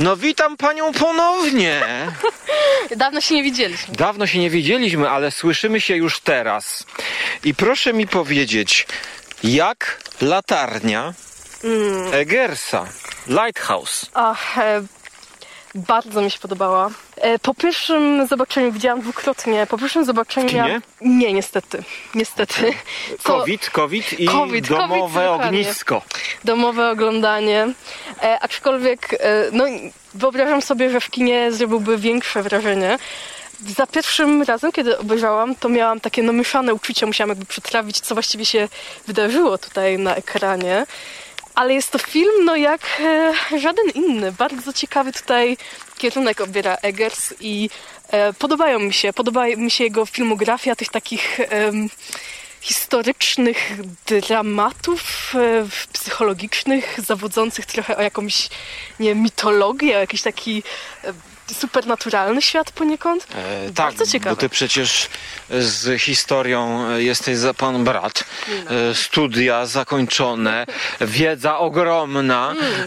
No witam panią ponownie. Dawno się nie widzieliśmy. Dawno się nie widzieliśmy, ale słyszymy się już teraz. I proszę mi powiedzieć, jak latarnia Egersa, Lighthouse. Ach, e, bardzo mi się podobała. E, po pierwszym zobaczeniu widziałam dwukrotnie. Po pierwszym zobaczeniu W kinie? miałam... Nie, niestety. Niestety. Co- COVID, COVID i COVID, domowe COVID, dokładnie. ognisko. domowe oglądanie. E, aczkolwiek, e, no, wyobrażam sobie, że w kinie zrobiłby większe wrażenie. Za pierwszym razem, kiedy obejrzałam, to miałam takie no, mieszane uczucia, musiałam jakby przetrawić, co właściwie się wydarzyło tutaj na ekranie. Ale jest to film, no jak e, żaden inny. Bardzo ciekawy tutaj kierunek obiera Eggers i e, podobają mi się, podoba mi się jego filmografia tych takich em, historycznych dramatów e, psychologicznych, zawodzących trochę o jakąś nie, mitologię, o jakiś taki e, supernaturalny świat poniekąd. E, tak, Bardzo ciekawe. bo ty przecież z historią e, jesteś za pan brat. E, studia zakończone, wiedza ogromna, Mm. e,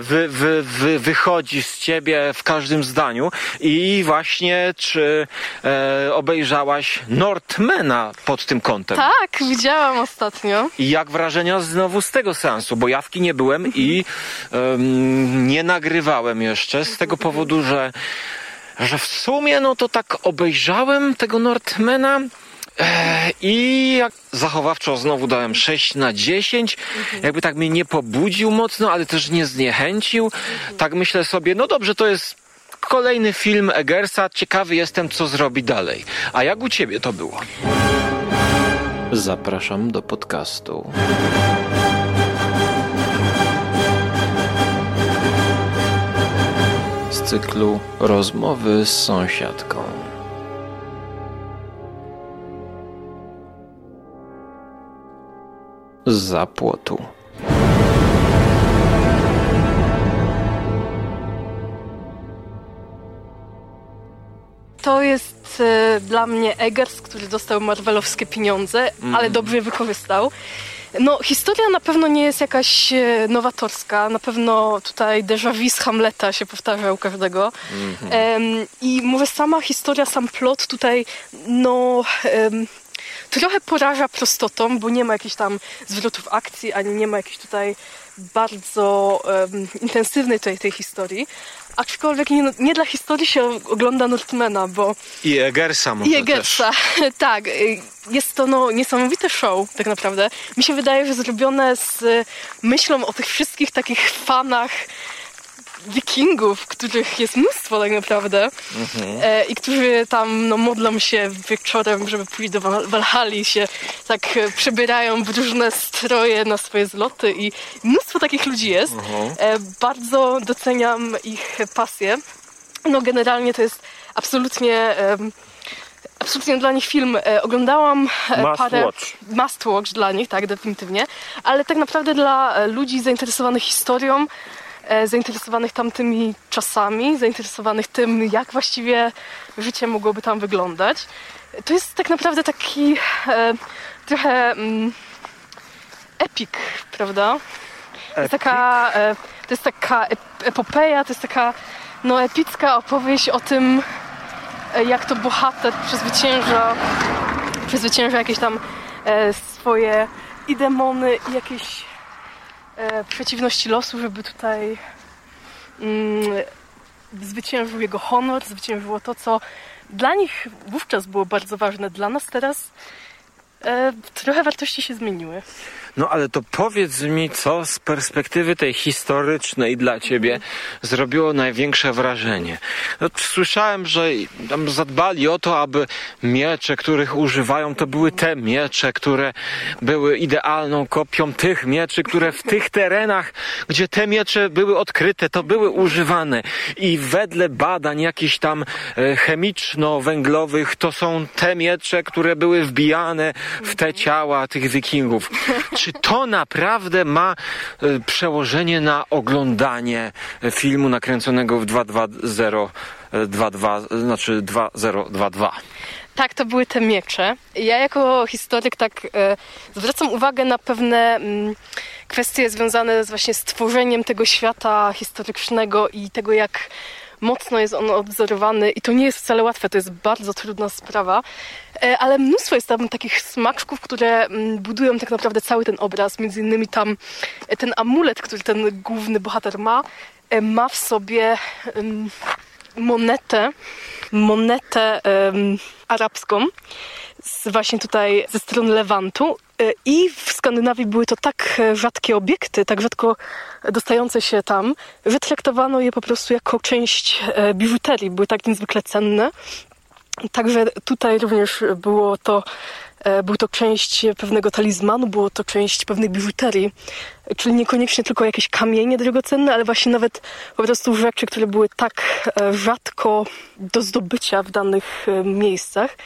wy, wy, wy, wychodzi z ciebie w każdym zdaniu. I właśnie, czy e, obejrzałaś Northmana pod tym kątem? Tak, widziałam ostatnio. I jak wrażenia znowu z tego seansu? Bo ja w kinie byłem i nie nagrywałem jeszcze z tego powodu, że, że w sumie no to tak obejrzałem tego Northmana e, i jak zachowawczo znowu dałem 6 na 10. Jakby tak mnie nie pobudził mocno, ale też nie zniechęcił. Tak myślę sobie, no dobrze, to jest kolejny film Eggersa. Ciekawy jestem, co zrobi dalej. A jak u ciebie to było? Zapraszam do podcastu. Cyklu Rozmowy z sąsiadką. Z zapłotu. To jest e, dla mnie Eggers, który dostał marvelowskie pieniądze, ale dobrze je wykorzystał. No, historia na pewno nie jest jakaś e, nowatorska. Na pewno tutaj déjà vu z Hamleta się powtarza u każdego. Em, I może sama historia, sam plot tutaj, no... em, trochę poraża prostotą, bo nie ma jakichś tam zwrotów akcji, ani nie ma jakiejś tutaj bardzo em, intensywnej tutaj tej historii. Aczkolwiek nie, nie dla historii się ogląda Northmana, bo I Eggersa może i Eggersa, tak. y, Jest to no, niesamowite show, tak naprawdę. Mi się wydaje, że zrobione z myślą o tych wszystkich takich fanach wikingów, których jest mnóstwo tak naprawdę e, i którzy tam no, modlą się wieczorem, żeby pójść do Wal- Walhali i się tak e, przebierają w różne stroje na swoje zloty i mnóstwo takich ludzi jest. E, bardzo doceniam ich pasję. No generalnie to jest absolutnie em, absolutnie dla nich film. E, oglądałam e, Must parę watch. must watch dla nich, tak, definitywnie, ale tak naprawdę dla e, ludzi zainteresowanych historią, e, zainteresowanych tamtymi czasami, zainteresowanych tym, jak właściwie życie mogłoby tam wyglądać. To jest tak naprawdę taki e, trochę mm, epic, prawda? To jest taka, e, to jest taka ep- epopeja, to jest taka no, epicka opowieść o tym, e, jak to bohater przezwycięża, przezwycięża jakieś tam e, swoje i demony, i jakieś e, przeciwności losu, żeby tutaj mm, zwyciężył jego honor, zwyciężyło to, co dla nich wówczas było bardzo ważne. Dla nas teraz e, trochę wartości się zmieniły. No ale to powiedz mi, co z perspektywy tej historycznej dla ciebie zrobiło największe wrażenie. No, słyszałem, że tam zadbali o to, aby miecze, których używają, to były te miecze, które były idealną kopią tych mieczy, które w tych terenach, gdzie te miecze były odkryte, to były używane. I wedle badań jakichś tam e, chemiczno-węglowych, to są te miecze, które były wbijane w te ciała tych wikingów. Czy to naprawdę ma e, przełożenie na oglądanie e, filmu nakręconego w 220 22, znaczy 2022? Tak, to były te miecze. Ja jako historyk tak e, zwracam uwagę na pewne mm, kwestie związane z właśnie stworzeniem tego świata historycznego i tego, jak mocno jest on odwzorowany i to nie jest wcale łatwe, to jest bardzo trudna sprawa, e, ale mnóstwo jest tam takich smaczków, które mm, budują tak naprawdę cały ten obraz, między innymi tam e, ten amulet, który ten główny bohater ma, e, ma w sobie monetę, monetę arabską, właśnie tutaj ze strony Lewantu. I w Skandynawii były to tak rzadkie obiekty, tak rzadko dostające się tam, że traktowano je po prostu jako część e, biżuterii. Były tak niezwykle cenne. Także tutaj również było to, e, był to część pewnego talizmanu, było to część pewnej biżuterii, czyli niekoniecznie tylko jakieś kamienie drogocenne, ale właśnie nawet po prostu rzeczy, które były tak e, rzadko do zdobycia w danych miejscach.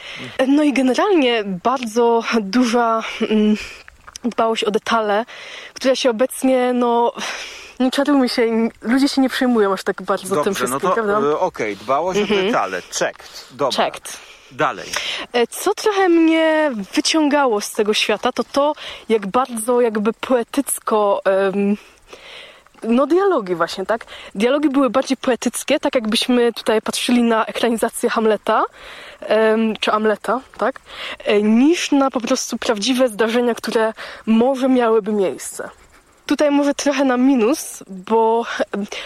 No i generalnie bardzo duża mm, dbałość o detale, która się obecnie, no, nie czarujmy się, ludzie się nie przejmują aż tak bardzo tym Dobrze, wszystkim, no to prawda? e, okej, dbałość o detale, checked. Dobra. Checked. Dalej. E, Co trochę mnie wyciągało z tego świata, to to, jak bardzo jakby poetycko. em, no, dialogi właśnie, tak? Dialogi były bardziej poetyckie, tak jakbyśmy tutaj patrzyli na ekranizację Hamleta, czy Amleta, tak? E, Niż na po prostu prawdziwe zdarzenia, które może miałyby miejsce. Tutaj może trochę na minus, bo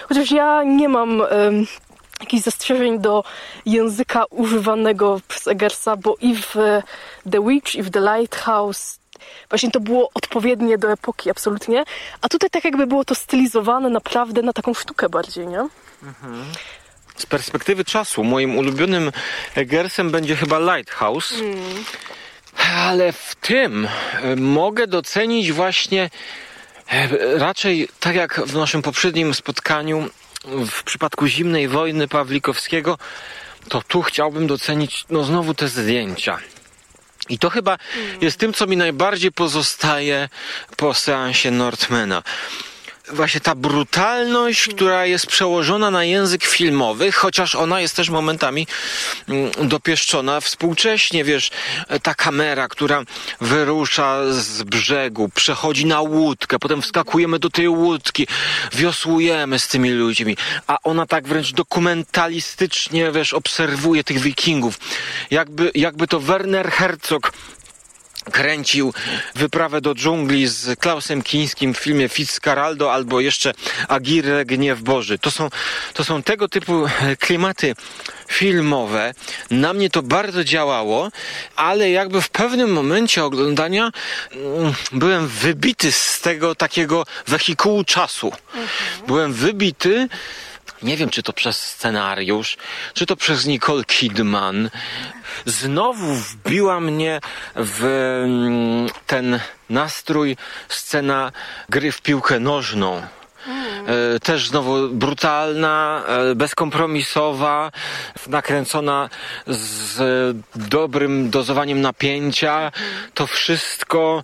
chociaż ja nie mam jakichś zastrzeżeń do języka używanego przez Eggersa, bo i w The Witch, i w The Lighthouse właśnie to było odpowiednie do epoki, absolutnie. A tutaj tak jakby było to stylizowane naprawdę na taką sztukę bardziej, nie? Z perspektywy czasu moim ulubionym Eggersem będzie chyba Lighthouse. Ale w tym e, mogę docenić właśnie e, raczej tak jak w naszym poprzednim spotkaniu w przypadku zimnej wojny Pawlikowskiego, to tu chciałbym docenić no znowu te zdjęcia. I to chyba jest tym, co mi najbardziej pozostaje po seansie Northmana. Właśnie ta brutalność, która jest przełożona na język filmowy, chociaż ona jest też momentami mm, dopieszczona współcześnie, wiesz, ta kamera, która wyrusza z brzegu, przechodzi na łódkę, potem wskakujemy do tej łódki, wiosłujemy z tymi ludźmi, a ona tak wręcz dokumentalistycznie, wiesz, obserwuje tych wikingów. Jakby, jakby to Werner Herzog kręcił wyprawę do dżungli z Klausem Kińskim w filmie Fitzcarraldo albo jeszcze Agirre Gniew Boży. To są, to są tego typu e, klimaty filmowe. Na mnie to bardzo działało, ale jakby w pewnym momencie oglądania mm, byłem wybity z tego takiego wehikułu czasu. Byłem wybity nie wiem, czy to przez scenariusz, czy to przez Nicole Kidman. Znowu wbiła mnie w mm, ten nastrój scena gry w piłkę nożną. E, Też znowu brutalna, e, bezkompromisowa, nakręcona z dobrym dozowaniem napięcia. To wszystko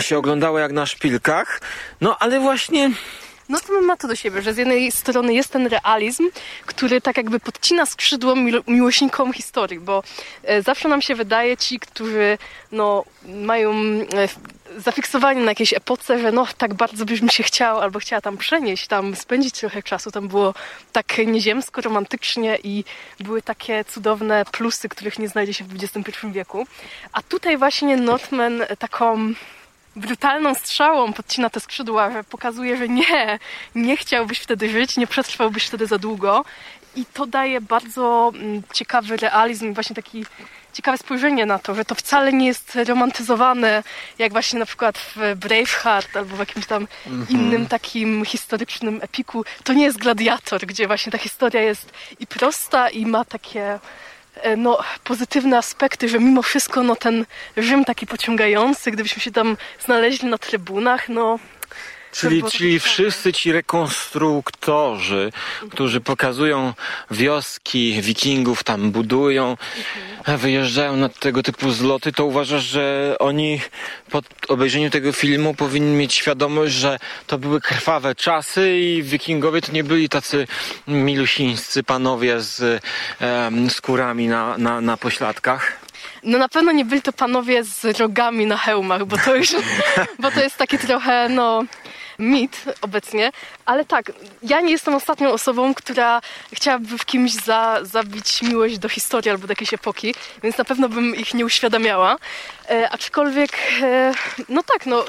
się oglądało jak na szpilkach. No ale właśnie No to ma to do siebie, że z jednej strony jest ten realizm, który tak jakby podcina skrzydło miłośnikom historii, bo e, zawsze nam się wydaje ci, którzy no, mają e, zafiksowani na jakiejś epoce, że no tak bardzo byś mi się chciał albo chciała tam przenieść, tam spędzić trochę czasu, tam było tak nieziemsko, romantycznie i były takie cudowne plusy, których nie znajdzie się w XXI wieku. A tutaj właśnie Northman taką brutalną strzałą podcina te skrzydła, że pokazuje, że nie, nie chciałbyś wtedy żyć, nie przetrwałbyś wtedy za długo. I to daje bardzo mm, ciekawy realizm, właśnie taki ciekawe spojrzenie na to, że to wcale nie jest romantyzowane, jak właśnie na przykład w Braveheart albo w jakimś tam innym takim historycznym epiku. To nie jest gladiator, gdzie właśnie ta historia jest i prosta, i ma takie no, pozytywne aspekty, że mimo wszystko no, ten Rzym taki pociągający, gdybyśmy się tam znaleźli na trybunach, no Czyli, czyli wszyscy ci rekonstruktorzy, którzy pokazują wioski wikingów, tam budują, wyjeżdżają na tego typu zloty, to uważasz, że oni po obejrzeniu tego filmu powinni mieć świadomość, że to były krwawe czasy i wikingowie to nie byli tacy milusińscy panowie z em, skórami na, na, na pośladkach? No na pewno nie byli to panowie z rogami na hełmach, bo to już, bo to jest takie trochę, no mit obecnie, ale tak, ja nie jestem ostatnią osobą, która chciałaby w kimś za, zabić miłość do historii albo do jakiejś epoki, więc na pewno bym ich nie uświadamiała. E, aczkolwiek, e, no tak, no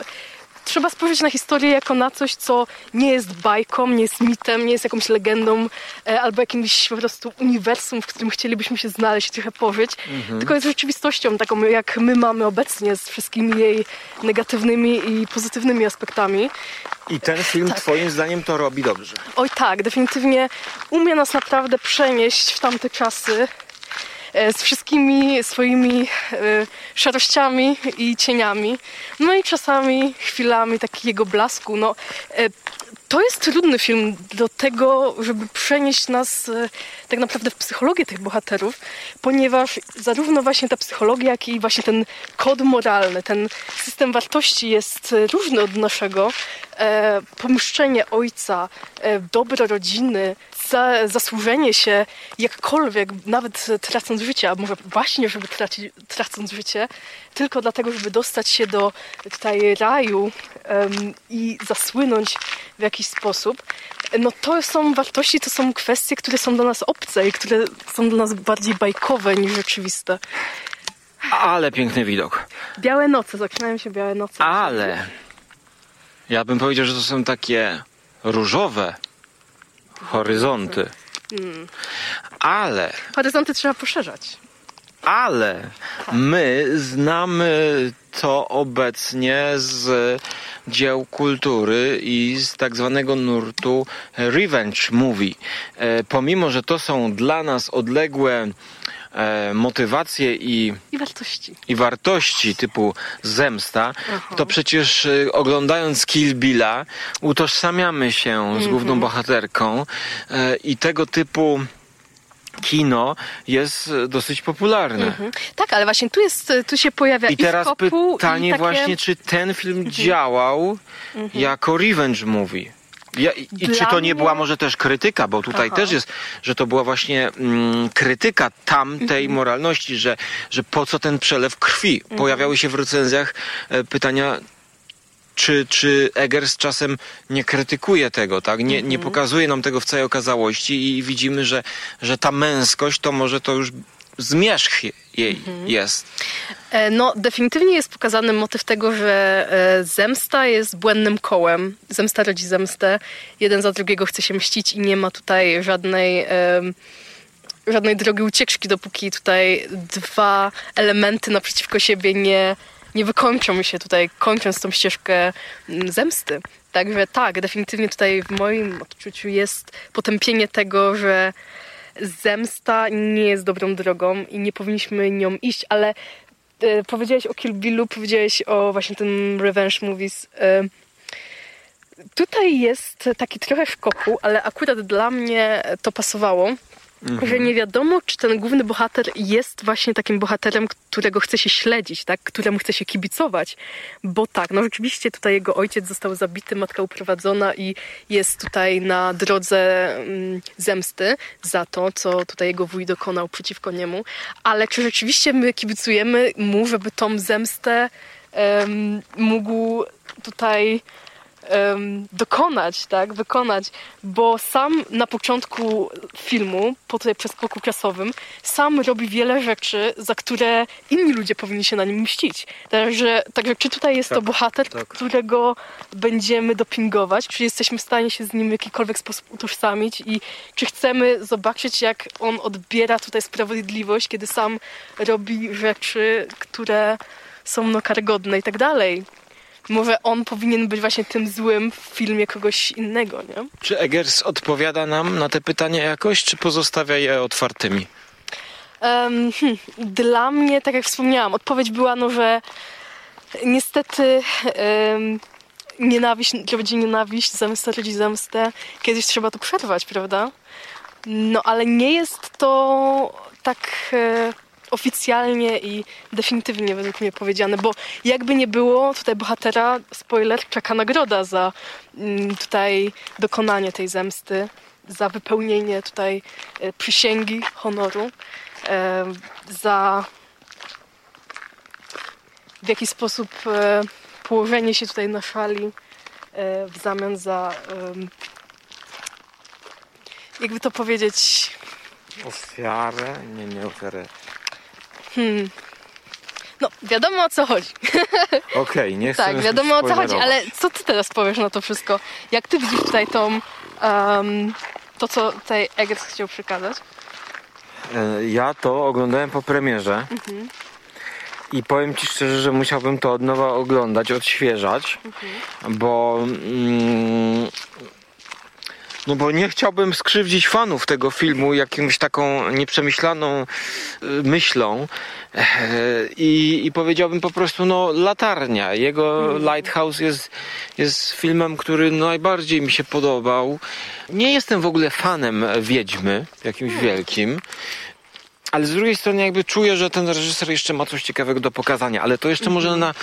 trzeba spojrzeć na historię jako na coś, co nie jest bajką, nie jest mitem, nie jest jakąś legendą e, albo jakimś po prostu uniwersum, w którym chcielibyśmy się znaleźć, trochę pożyć, Mhm. tylko jest rzeczywistością taką, jak my mamy obecnie z wszystkimi jej negatywnymi i pozytywnymi aspektami. I ten film Tak. twoim zdaniem to robi dobrze. Oj tak, definitywnie umie nas naprawdę przenieść w tamte czasy z wszystkimi swoimi e, szarościami i cieniami. No i czasami chwilami takiego blasku. No, e, to jest trudny film do tego, żeby przenieść nas e, tak naprawdę w psychologię tych bohaterów, ponieważ zarówno właśnie ta psychologia, jak i właśnie ten kod moralny, ten system wartości jest e, różny od naszego. E, pomszczenie ojca, e, dobro rodziny, za, zasłużenie się jakkolwiek, nawet tracąc życie, a może właśnie, żeby tracić, tracąc życie, tylko dlatego, żeby dostać się do tutaj raju em, i zasłynąć w jakiś sposób, no to są wartości, to są kwestie, które są dla nas obce i które są dla nas bardziej bajkowe niż rzeczywiste. Ale piękny widok. Białe noce, zaczynają się białe noce. Ale ja bym powiedział, że to są takie różowe horyzonty. Ale, Horyzonty trzeba poszerzać. ale my znamy to obecnie z dzieł kultury i z tak zwanego nurtu revenge movie. E, pomimo, że to są dla nas odległe e, motywacje i I wartości. i wartości typu zemsta, to przecież y, oglądając Kill Billa utożsamiamy się z główną bohaterką y, i tego typu kino jest y, dosyć popularne. Mhm. Tak, ale właśnie tu jest, tu się pojawia i, I teraz pytanie i takie... Mhm. właśnie, czy ten film działał jako revenge movie? Ja, I Dla czy to nie mnie- była może też krytyka, bo tutaj Aha. też jest, że to była właśnie mm, krytyka tamtej Mhm. moralności, że, że po co ten przelew krwi? Mhm. Pojawiały się w recenzjach e, pytania, czy, czy Eggers czasem nie krytykuje tego, tak? Nie, nie Mhm. pokazuje nam tego w całej okazałości i widzimy, że, że ta męskość to może to już zmierzch je- jej Mhm. jest. E, No, definitywnie jest pokazany motyw tego, że e, zemsta jest błędnym kołem. Zemsta rodzi zemstę. Jeden za drugiego chce się mścić i nie ma tutaj żadnej, em, żadnej drogi ucieczki, dopóki tutaj dwa elementy naprzeciwko siebie nie, nie wykończą się tutaj, kończąc tą ścieżkę mm, zemsty. Także tak, definitywnie tutaj w moim odczuciu jest potępienie tego, że zemsta nie jest dobrą drogą i nie powinniśmy nią iść, ale e, powiedziałeś o Kill Billu, powiedziałeś o właśnie tym revenge movies. E, tutaj jest taki trochę szkoku, ale akurat dla mnie to pasowało, że nie wiadomo, czy ten główny bohater jest właśnie takim bohaterem, którego chce się śledzić, tak? któremu chce się kibicować. Bo tak, no rzeczywiście tutaj jego ojciec został zabity, matka uprowadzona i jest tutaj na drodze mm, zemsty za to, co tutaj jego wuj dokonał przeciwko niemu. Ale czy rzeczywiście my kibicujemy mu, żeby tą zemstę em, mógł tutaj em, dokonać, tak, wykonać, bo sam na początku filmu, po tutaj przeskoku czasowym, sam robi wiele rzeczy, za które inni ludzie powinni się na nim mścić. Także, także czy tutaj jest to Tak, bohater, tak. którego będziemy dopingować, czy jesteśmy w stanie się z nim w jakikolwiek sposób utożsamić i czy chcemy zobaczyć, jak on odbiera tutaj sprawiedliwość, kiedy sam robi rzeczy, które są no karygodne i tak dalej. Może on powinien być właśnie tym złym w filmie kogoś innego, nie? Czy Eggers odpowiada nam na te pytania jakoś, czy pozostawia je otwartymi? Em, hmm, dla mnie, tak jak wspomniałam, odpowiedź była, no, że niestety em, nienawiść rodzi nienawiść, zemsta rodzi zemstę. Kiedyś trzeba to przerwać, prawda? No, ale nie jest to tak e, oficjalnie i definitywnie według mnie powiedziane, bo jakby nie było, tutaj bohatera, spoiler, czeka nagroda za mm, tutaj dokonanie tej zemsty, za wypełnienie tutaj e, przysięgi, honoru, e, za w jaki sposób e, położenie się tutaj na szali w zamian za jakby to powiedzieć Ofiarę? Nie, nie ofiarę. Hmm, no wiadomo o co chodzi. Okej, nie chcę Tak, wiadomo o co chodzi, ale co ty teraz powiesz na to wszystko? Jak ty widzisz tutaj tą, em, to co tutaj Eggers chciał przekazać? E, Ja to oglądałem po premierze. I powiem Ci szczerze, że musiałbym to od nowa oglądać, odświeżać, bo. Mm, no bo nie chciałbym skrzywdzić fanów tego filmu jakąś taką nieprzemyślaną y, myślą e, i, i powiedziałbym po prostu no latarnia. Jego Lighthouse jest, jest filmem, który najbardziej mi się podobał. Nie jestem w ogóle fanem Wiedźmy, jakimś wielkim. Ale z drugiej strony jakby czuję, że ten reżyser jeszcze ma coś ciekawego do pokazania. Ale to jeszcze może na,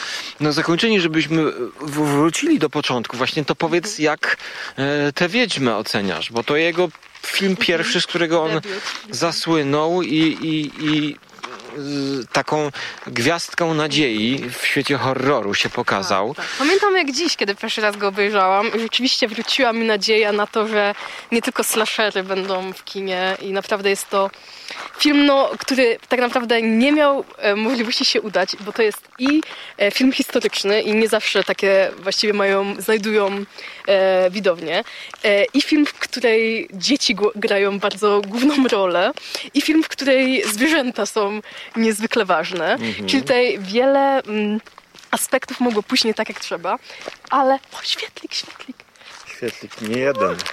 na zakończenie, żebyśmy wrócili do początku. Właśnie to powiedz, jak e, tę Wiedźmę oceniasz. Bo to jego film pierwszy, z którego on zasłynął i, i, i taką gwiazdką nadziei w świecie horroru się pokazał. Tak. Pamiętam jak dziś, kiedy pierwszy raz go obejrzałam, rzeczywiście wróciła mi nadzieja na to, że nie tylko slashery będą w kinie i naprawdę jest to film, no, który tak naprawdę nie miał e, możliwości się udać, bo to jest i e, film historyczny i nie zawsze takie właściwie mają, znajdują e, widownię, e, i film, w której dzieci grają bardzo główną rolę i film, w której zwierzęta są niezwykle ważne, czyli tutaj wiele... Mm, aspektów mogło pójść nie tak jak trzeba, ale o, świetlik, świetlik. Świetlik nie jeden.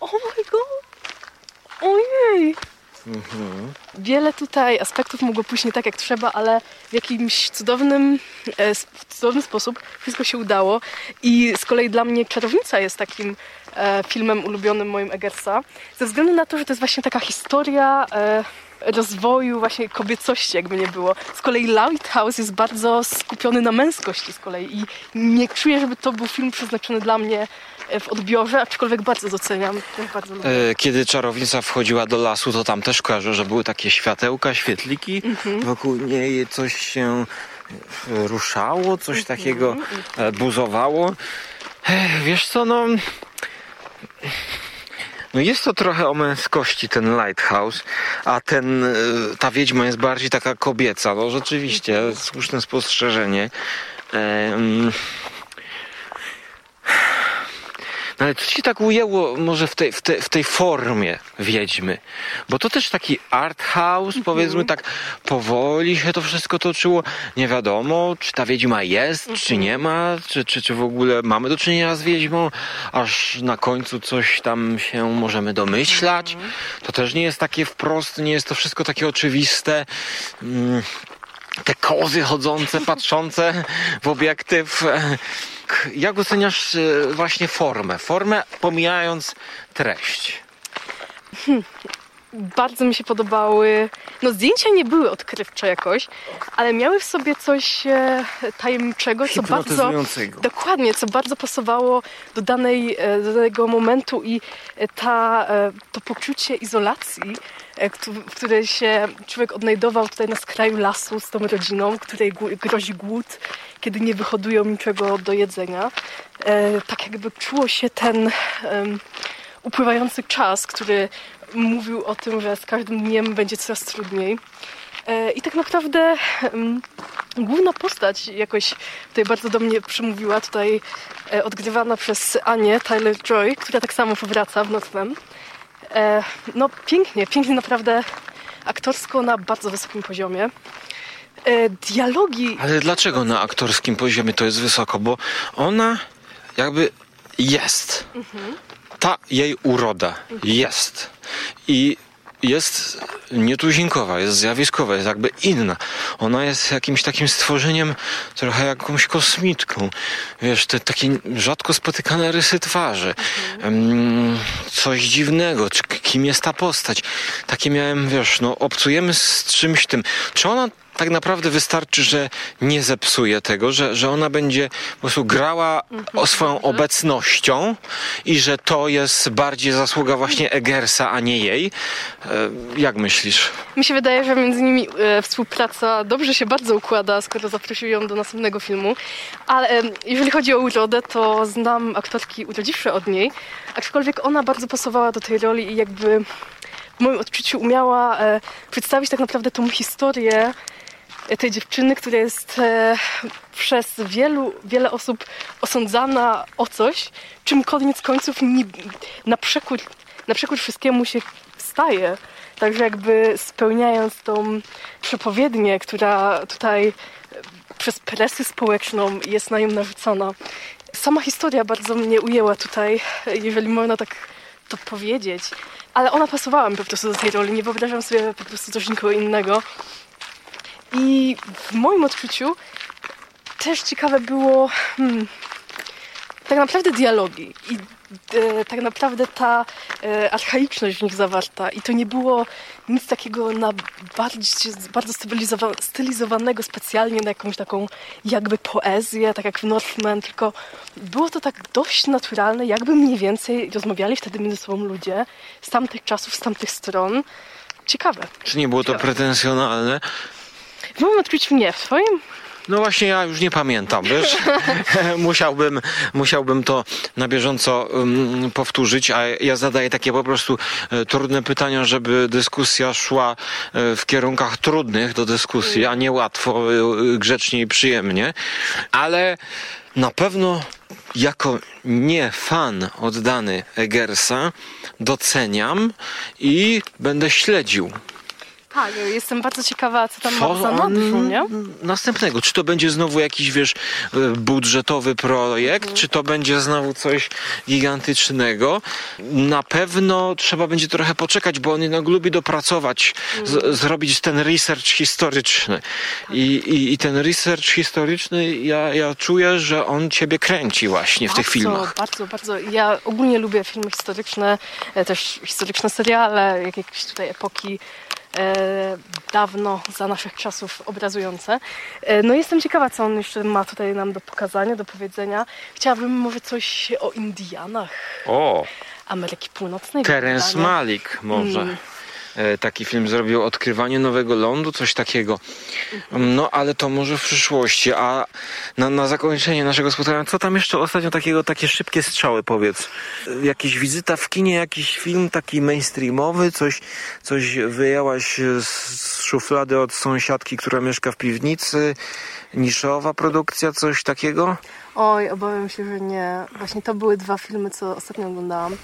Oh my god. Ojej. Wiele tutaj aspektów mogło pójść nie tak jak trzeba, ale w jakimś cudownym, e, w cudowny sposób wszystko się udało. I z kolei dla mnie Czarownica jest takim e, filmem ulubionym moim Eggersa, ze względu na to, że to jest właśnie taka historia e, rozwoju właśnie kobiecości, jakby nie było. Z kolei Lighthouse jest bardzo skupiony na męskości z kolei i nie czuję, żeby to był film przeznaczony dla mnie e, w odbiorze, aczkolwiek bardzo doceniam. Bardzo. E, Kiedy czarownica wchodziła do lasu, to tam też kojarzę, że były takie światełka, świetliki. Wokół niej coś się e, ruszało, coś takiego e, buzowało. Wiesz co, no... No jest to trochę o męskości ten Lighthouse, a ten, e, ta wiedźma jest bardziej taka kobieca. No rzeczywiście, słuszne spostrzeżenie. Em, no ale co ci tak ujęło może w tej, w, tej, w tej formie Wiedźmy? Bo to też taki art house, powiedzmy tak powoli się to wszystko toczyło. Nie wiadomo, czy ta Wiedźma jest, czy nie ma, czy, czy, czy w ogóle mamy do czynienia z Wiedźmą, aż na końcu coś tam się możemy domyślać. To też nie jest takie wprost, nie jest to wszystko takie oczywiste. Mm te kozy chodzące, patrzące w obiektyw. E, k- Jak oceniasz e, właśnie formę? Formę pomijając treść. Bardzo mi się podobały. No, zdjęcia nie były odkrywcze jakoś, ale miały w sobie coś e, tajemniczego, co bardzo. Dokładnie, co bardzo pasowało do, danej, e, do danego momentu i e, ta, e, to poczucie izolacji, e, w której się człowiek odnajdował tutaj na skraju lasu z tą rodziną, której gł- grozi głód, kiedy nie wyhodują niczego do jedzenia. E, Tak jakby czuło się ten upływający czas, który mówił o tym, że z każdym dniem będzie coraz trudniej. E, I tak naprawdę główna postać jakoś tutaj bardzo do mnie przemówiła, tutaj e, odgrywana przez Anię Tyler-Joy, która tak samo powraca w Nocnem. E, No pięknie, pięknie naprawdę aktorsko na bardzo wysokim poziomie. E, Dialogi Ale dlaczego na aktorskim poziomie to jest wysoko? Bo ona jakby jest. Ta jej uroda jest. I jest nietuzinkowa, jest zjawiskowa, jest jakby inna. Ona jest jakimś takim stworzeniem, trochę jakąś kosmitką. Wiesz, te takie rzadko spotykane rysy twarzy. Em, coś dziwnego, kim jest ta postać. Takie miałem, wiesz, no obcujemy z czymś tym. Czy ona tak naprawdę wystarczy, że nie zepsuje tego, że, że ona będzie po prostu grała o swoją obecnością i że to jest bardziej zasługa właśnie Egersa, a nie jej. E, Jak myślisz? Mi się wydaje, że między nimi e, współpraca dobrze się bardzo układa, skoro zaprosił ją do następnego filmu. Ale jeżeli chodzi o urodę, to znam aktorki urodziwsze od niej, aczkolwiek ona bardzo pasowała do tej roli i jakby w moim odczuciu umiała e, przedstawić tak naprawdę tą historię tej dziewczyny, która jest e, przez wielu, wiele osób osądzana o coś, czym koniec końców ni, na, przekór, na przekór wszystkiemu się staje. Także jakby spełniając tą przepowiednię, która tutaj e, przez presję społeczną jest na nią narzucona. Sama historia bardzo mnie ujęła tutaj, jeżeli można tak to powiedzieć. Ale ona pasowała mi po prostu do tej roli. Nie wyobrażam sobie po prostu coś nikogo innego. I w moim odczuciu też ciekawe było hmm, tak naprawdę dialogi i e, tak naprawdę ta e, archaiczność w nich zawarta. I to nie było nic takiego na bardziej, bardzo stylizowa- stylizowanego specjalnie na jakąś taką jakby poezję, tak jak w Northman, tylko było to tak dość naturalne, jakby mniej więcej rozmawiali wtedy między sobą ludzie z tamtych czasów, z tamtych stron. Ciekawe. Czy nie było to pretensjonalne? W moim odczuciu nie, w twoim? No właśnie ja już nie pamiętam, wiesz? musiałbym, musiałbym to na bieżąco um, powtórzyć, a ja zadaję takie po prostu e, trudne pytania, żeby dyskusja szła e, w kierunkach trudnych do dyskusji, a nie łatwo, e, grzecznie i przyjemnie. Ale na pewno jako nie fan oddany Egersa doceniam i będę śledził Tak, jestem bardzo ciekawa, co tam co ma za on nadrzu, nie? następnego. Czy to będzie znowu jakiś, wiesz, e, budżetowy projekt, Mhm. czy to będzie znowu coś gigantycznego. Na pewno trzeba będzie trochę poczekać, bo on jednak lubi dopracować, Mhm. zrobić ten research historyczny. I, i, I ten research historyczny, ja, ja czuję, że on ciebie kręci właśnie w tych filmach. Bardzo, bardzo. Ja ogólnie lubię filmy historyczne, e, też historyczne seriale, jak jakieś tutaj epoki dawno za naszych czasów obrazujące. E, no jestem ciekawa, co on jeszcze ma tutaj nam do pokazania, do powiedzenia. Chciałabym może coś o Indianach O, Ameryki Północnej. Terence. Malik może. Mm. E, Taki film zrobił Odkrywanie Nowego Lądu, coś takiego. No ale to może w przyszłości. A na, na zakończenie naszego spotkania, co tam jeszcze ostatnio takiego, takie szybkie strzały powiedz? Jakaś wizyta w kinie, jakiś film taki mainstreamowy, coś, coś wyjęłaś z szuflady od sąsiadki, która mieszka w piwnicy, niszowa produkcja, coś takiego? Oj, obawiam się, że nie. Właśnie to były dwa filmy, co ostatnio oglądałam.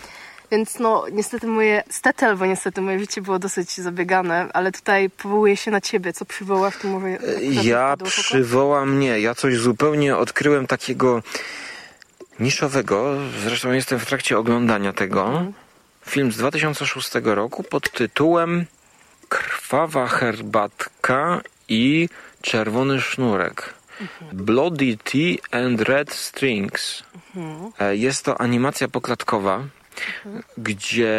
Więc no, niestety moje, stety albo niestety moje życie było dosyć zabiegane, ale tutaj powołuję się na ciebie, co przywołasz, to może... akurat Ja w przywołam nie. Ja coś zupełnie odkryłem takiego niszowego. Zresztą jestem w trakcie oglądania tego. Film z 2006 roku pod tytułem Krwawa herbatka i czerwony sznurek. Bloody Tea and Red Strings. E, Jest to animacja poklatkowa, gdzie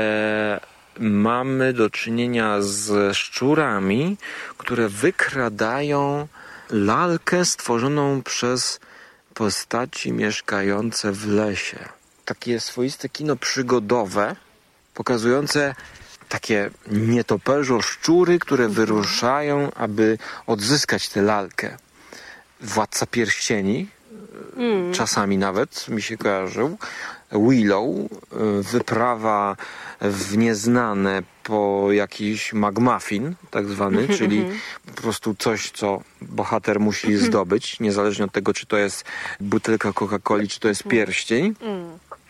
mamy do czynienia z szczurami, które wykradają lalkę stworzoną przez postaci mieszkające w lesie. Takie swoiste kino przygodowe, pokazujące takie nietoperzo szczury, które wyruszają, aby odzyskać tę lalkę. Władca pierścieni, czasami nawet mi się kojarzył. Willow, y, wyprawa w nieznane po jakiś McMuffin, tak zwany, czyli po prostu coś, co bohater musi zdobyć, niezależnie od tego, czy to jest butelka Coca-Coli, czy to jest pierścień.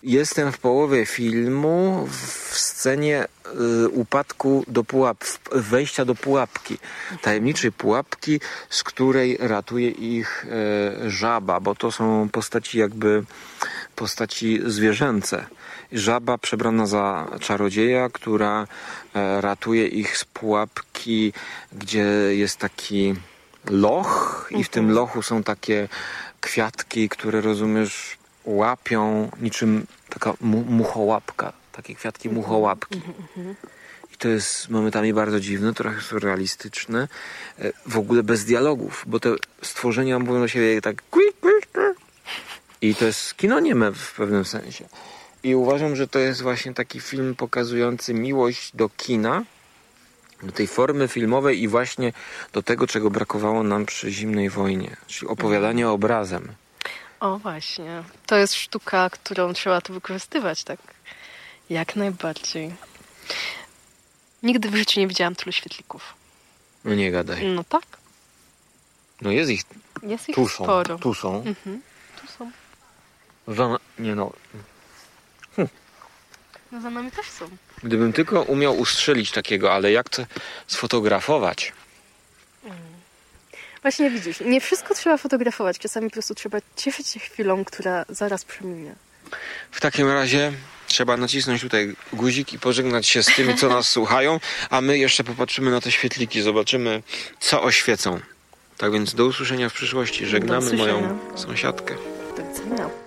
Jestem w połowie filmu w scenie y, upadku do pułap, wejścia do pułapki. Tajemniczej pułapki, z której ratuje ich e, żaba, bo to są postaci jakby postaci zwierzęce. Żaba przebrana za czarodzieja, która e, ratuje ich z pułapki, gdzie jest taki loch i w tym lochu są takie kwiatki, które rozumiesz łapią niczym taka mu muchołapka takie kwiatki muchołapki. I to jest momentami bardzo dziwne, trochę surrealistyczne. E, W ogóle bez dialogów, bo te stworzenia mówią do siebie tak... I to jest kino nieme w pewnym sensie. I uważam, że to jest właśnie taki film pokazujący miłość do kina, do tej formy filmowej i właśnie do tego, czego brakowało nam przy zimnej wojnie, czyli opowiadanie obrazem. O właśnie. To jest sztuka, którą trzeba tu wykorzystywać, tak? Jak najbardziej. Nigdy w życiu nie widziałam tylu świetlików. No nie gadaj. No tak. No jest ich, Jest ich tu są, sporo. tu są. Mhm. Tu są. Za, nie no, No za nami też są. gdybym tylko umiał ustrzelić takiego, ale jak to sfotografować? Właśnie widzisz, nie wszystko trzeba fotografować. Czasami po prostu trzeba cieszyć się chwilą, która zaraz przeminie. W takim razie trzeba nacisnąć tutaj guzik i pożegnać się z tymi, co nas słuchają, a my jeszcze popatrzymy na te świetliki, zobaczymy, co oświecą. Tak więc do usłyszenia w przyszłości. Żegnamy moją sąsiadkę. Do widzenia.